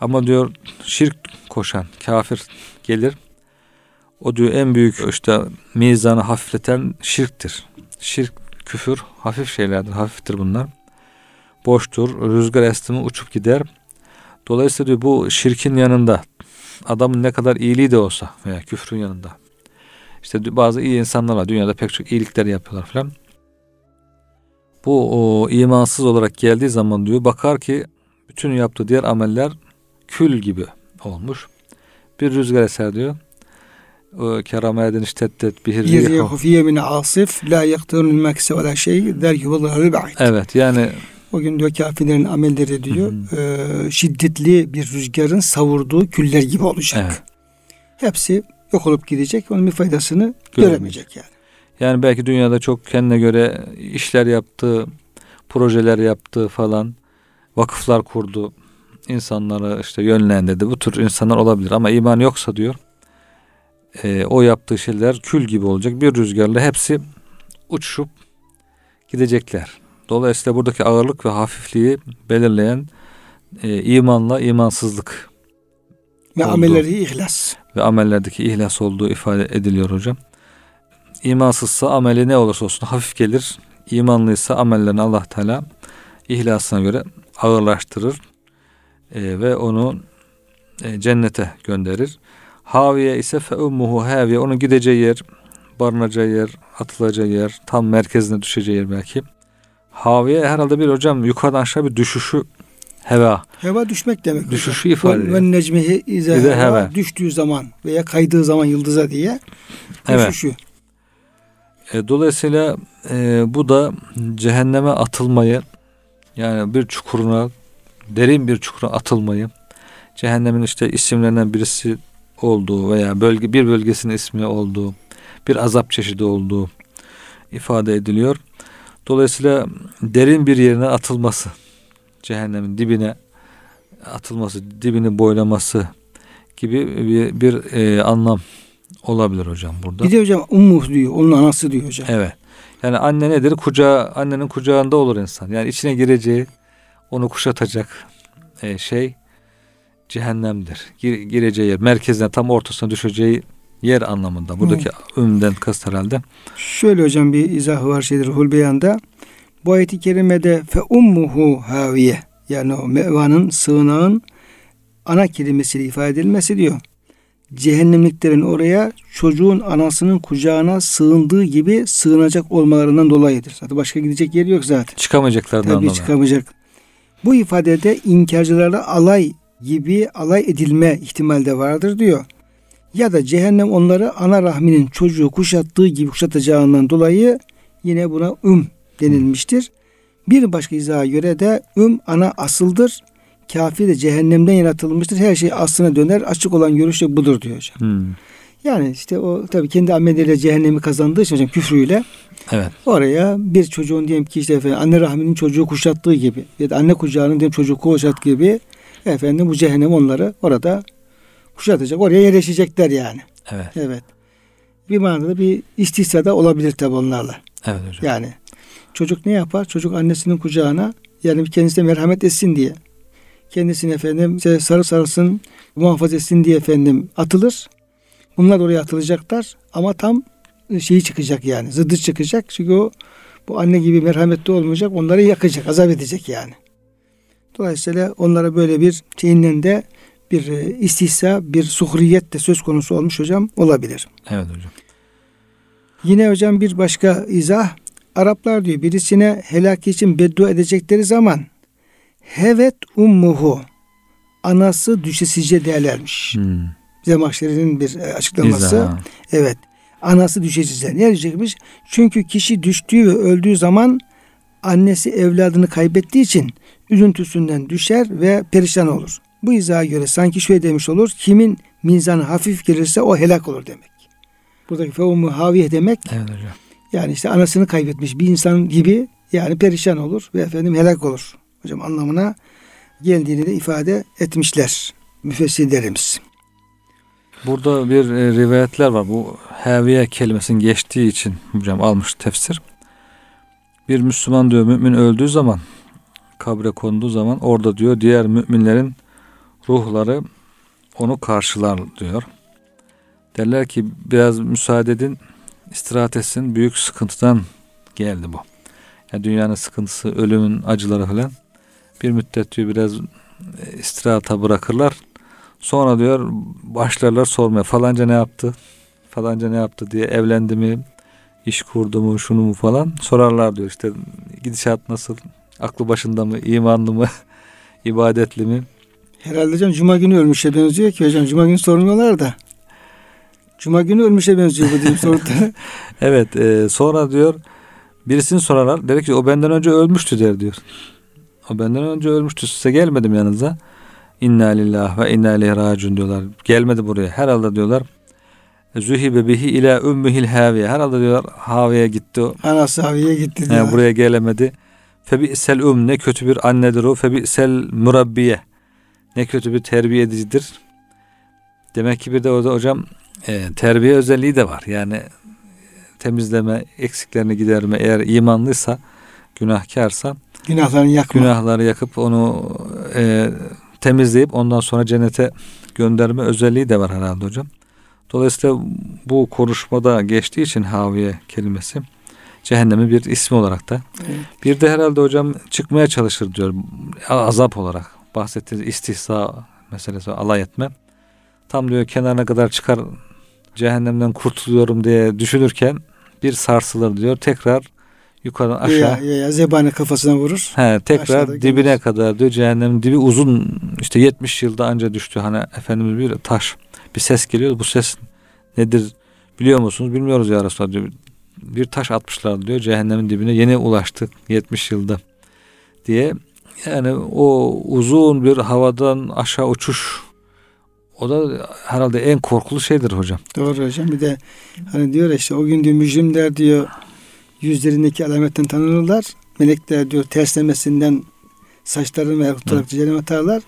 Ama diyor şirk koşan kafir gelir. O diyor en büyük işte mizanı hafifleten şirktir. Şirk, küfür hafif şeylerdir. Hafiftir bunlar. Boştur. Rüzgar esti mi uçup gider. Dolayısıyla diyor bu şirkin yanında adamın ne kadar iyiliği de olsa veya küfrün yanında. İşte bazı iyi insanlar var. Dünyada pek çok iyilikler yapıyorlar falan. Bu o, imansız olarak geldiği zaman diyor bakar ki bütün yaptığı diğer ameller kül gibi olmuş. Bir rüzgar eser diyor. Kerame edin iştettet bihir Bir rihu. hufiye min asif la yaktarun mekse ve la şey der ki. Evet yani O gün diyor kafirlerin amelleri diyor e, şiddetli bir rüzgarın savurduğu küller gibi olacak. Evet. Hepsi yok olup gidecek. Onun bir faydasını Göremeyecek. göremeyecek yani. Yani belki dünyada çok kendine göre işler yaptı, projeler yaptı falan, vakıflar kurdu, insanları işte yönlendirdi. Bu tür insanlar olabilir ama iman yoksa diyor e, o yaptığı şeyler kül gibi olacak. Bir rüzgarla hepsi uçup gidecekler. Dolayısıyla buradaki ağırlık ve hafifliği belirleyen e, imanla imansızlık Ve amelleri ihlas. ve amellerdeki ihlas olduğu ifade ediliyor hocam. İmansızsa ameli ne olursa olsun hafif gelir. İmanlıysa amellerini Allah Teala ihlasına göre ağırlaştırır e, ve onu e, cennete gönderir. Haviye ise fe ummuhu haviye onun gideceği yer, barınacağı yer, atılacağı yer, tam merkezine düşeceği yer belki. Haviye herhalde bir hocam yukarıdan aşağı bir düşüşü heva. Heva düşmek demek. Düşüşü ifade ediyor. Ve necmihi ize heva, heva. düştüğü zaman veya kaydığı zaman yıldıza diye Evet. E, dolayısıyla e, bu da cehenneme atılmayı yani bir çukuruna derin bir çukura atılmayı cehennemin işte isimlerinden birisi olduğu veya bölge bir bölgesinin ismi olduğu bir azap çeşidi olduğu ifade ediliyor. Dolayısıyla derin bir yerine atılması cehennemin dibine atılması, dibini boylaması gibi bir, bir e, anlam olabilir hocam burada. Bir de hocam ummu diyor. Onun anası diyor hocam. Evet. Yani anne nedir? Kucağı, annenin kucağında olur insan. Yani içine gireceği, onu kuşatacak e, şey cehennemdir. Gir- gireceği yer, merkezine tam ortasına düşeceği yer anlamında. Buradaki ümden kast herhalde. Şöyle hocam bir izahı var şeydir Ruhul Beyan'da. Bu ayet-i kerimede fe ummuhu haviye yani o mevanın sığınağın ana kelimesiyle ifade edilmesi diyor. Cehennemliklerin oraya çocuğun anasının kucağına sığındığı gibi sığınacak olmalarından dolayıdır. Zaten başka gidecek yer yok zaten. Çıkamayacaklarından Tabii dolayı. çıkamayacak. Bu ifadede inkarcılarla alay gibi alay edilme ihtimali de vardır diyor. Ya da cehennem onları ana rahminin çocuğu kuşattığı gibi kuşatacağından dolayı yine buna üm denilmiştir. Bir başka izaha göre de üm ana asıldır. Kafir de cehennemden yaratılmıştır. Her şey aslına döner. Açık olan görüş de budur diyor hocam. Hmm. Yani işte o tabii kendi ameliyle cehennemi kazandığı için hocam küfrüyle Evet. Oraya bir çocuğun diyelim ki işte efendim anne rahminin çocuğu kuşattığı gibi ya da anne kucağının diyelim çocuğu kuşattığı gibi efendim bu cehennem onları orada kuşatacak. Oraya yerleşecekler yani. Evet. Evet. Bir manada bir istihza da olabilir tabi onlarla. Evet hocam. Yani çocuk ne yapar? Çocuk annesinin kucağına yani kendisine merhamet etsin diye kendisini efendim işte sarı sarısın muhafaza etsin diye efendim atılır. Bunlar oraya atılacaklar ama tam şeyi çıkacak yani zıddı çıkacak. Çünkü o bu anne gibi merhametli olmayacak. Onları yakacak, azap edecek yani. Dolayısıyla onlara böyle bir şeyinden de bir e, istihsa, bir suhriyet de söz konusu olmuş hocam olabilir. Evet hocam. Yine hocam bir başka izah. Araplar diyor birisine helak için beddua edecekleri zaman hevet ummuhu anası düşesice derlermiş. Hmm. Zemahşeri'nin bir e, açıklaması. İzah. Evet. Anası düşesice. Niye düşecekmiş? Çünkü kişi düştüğü ve öldüğü zaman annesi evladını kaybettiği için üzüntüsünden düşer ve perişan olur. Bu izaha göre sanki şöyle demiş olur. Kimin mizanı hafif gelirse o helak olur demek. Buradaki fevmu haviye demek Evet hocam. yani işte anasını kaybetmiş bir insan gibi yani perişan olur ve efendim helak olur. Hocam anlamına geldiğini de ifade etmişler müfessirlerimiz. Burada bir e, rivayetler var. Bu heviye kelimesinin geçtiği için hocam almış tefsir. Bir Müslüman diyor mümin öldüğü zaman kabre konduğu zaman orada diyor diğer müminlerin ruhları onu karşılar diyor. Derler ki biraz müsaade edin istirahat etsin büyük sıkıntıdan geldi bu. Yani dünyanın sıkıntısı, ölümün acıları falan bir müddet diyor biraz e, istirahata bırakırlar. Sonra diyor başlarlar sormaya falanca ne yaptı? Falanca ne yaptı diye evlendi mi? iş kurdu mu? Şunu mu falan sorarlar diyor. İşte gidişat nasıl? Aklı başında mı? imanlı mı? ibadetli mi? Herhalde hocam cuma günü ölmüşe benziyor ki hocam cuma günü sormuyorlar da. Cuma günü ölmüşe benziyor bu diyeyim soruda. Evet e, sonra diyor birisini sorarlar. Der ki o benden önce ölmüştü der diyor. O benden önce ölmüştü size gelmedim yanınıza. İnna lillah ve inna ileyhi raciun diyorlar. Gelmedi buraya. Herhalde diyorlar. Zühibe bihi ila ümmühil haviye. Herhalde diyorlar haviye gitti o. Anası haviye gitti diyor. buraya gelemedi. Febi'sel um ne kötü bir annedir o. Febi'sel murabbiye. Ne kötü bir terbiye edicidir. Demek ki bir de orada hocam e, terbiye özelliği de var. Yani e, temizleme, eksiklerini giderme eğer imanlıysa, günahkarsa Günahlarını yakma. günahları yakıp onu e, temizleyip ondan sonra cennete gönderme özelliği de var herhalde hocam. Dolayısıyla bu konuşmada geçtiği için haviye kelimesi cehennemin bir ismi olarak da. Evet. Bir de herhalde hocam çıkmaya çalışır diyor azap olarak. Bahsettiğiniz istihza meselesi alay etme. Tam diyor kenarına kadar çıkar cehennemden kurtuluyorum diye düşünürken bir sarsılır diyor. Tekrar yukarıdan aşağı. Ya, ya, zebani kafasına vurur. He, tekrar Aşağıda dibine gelir. kadar diyor cehennemin dibi uzun işte 70 yılda anca düştü. Hani Efendimiz bir taş bir ses geliyor. Bu ses nedir biliyor musunuz? Bilmiyoruz ya Resulallah diyor. Bir taş atmışlar diyor cehennemin dibine yeni ulaştık 70 yılda diye. Yani o uzun bir havadan aşağı uçuş o da herhalde en korkulu şeydir hocam. Doğru hocam. Bir de hani diyor ya işte o gün diyor mücrimler diyor yüzlerindeki alametten tanınırlar. Melekler diyor terslemesinden saçlarını ve tutarak cehennem atarlar.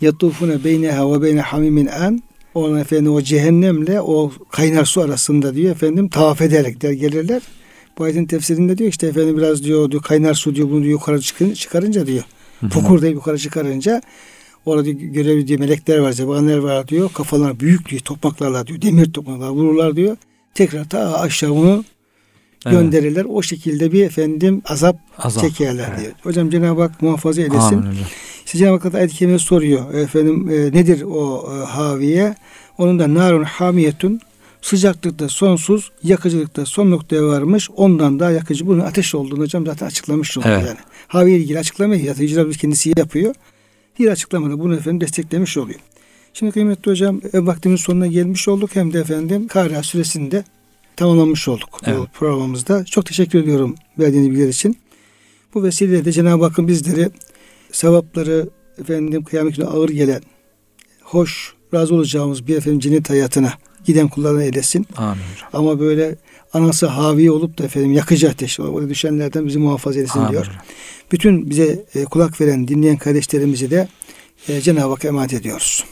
Yatufune beyneha ve beyne hamimin an. Ona efendim o cehennemle o kaynar su arasında diyor efendim tavaf ederek der gelirler. Bu ayetin tefsirinde diyor işte efendim biraz diyor, diyor kaynar su diyor bunu diyor, yukarı çıkın, çıkarınca diyor. Pokur deyip yukarı çıkarınca orada diyor, görevli diyor melekler var, zebanlar var diyor. Kafalarına büyük diyor topmaklarla diyor, demir topmaklarla vururlar diyor. Tekrar ta aşağı onu Evet. gönderirler. O şekilde bir efendim azap, Azap. çekerler Evet. diyor. Hocam Cenab-ı Hak muhafaza eylesin. Amin. İşte Cenab-ı Hak da soruyor. Efendim e, nedir o e, haviye? Onun da narun hamiyetun sıcaklıkta sonsuz, yakıcılıkta son noktaya varmış. Ondan daha yakıcı bunun ateş olduğunu hocam zaten açıklamış oluyor Evet. yani. Haviye ilgili açıklamayı yatıcı Rabbimiz kendisi yapıyor. Bir açıklamada bunu efendim desteklemiş oluyor. Şimdi kıymetli hocam e, vaktimiz sonuna gelmiş olduk. Hem de efendim Kariya süresinde tamamlamış olduk bu Evet. programımızda. Çok teşekkür ediyorum verdiğiniz bilgiler için. Bu vesileyle de Cenab-ı Hakk'ın bizleri sevapları efendim kıyamet günü ağır gelen, hoş, razı olacağımız bir efendim cennet hayatına giden kullarına eylesin. Amin. Ama böyle anası havi olup da efendim yakıcı ateş oraya düşenlerden bizi muhafaza etsin Amin diyor. Bütün bize e, kulak veren, dinleyen kardeşlerimizi de e, Cenab-ı Hakk'a emanet ediyoruz.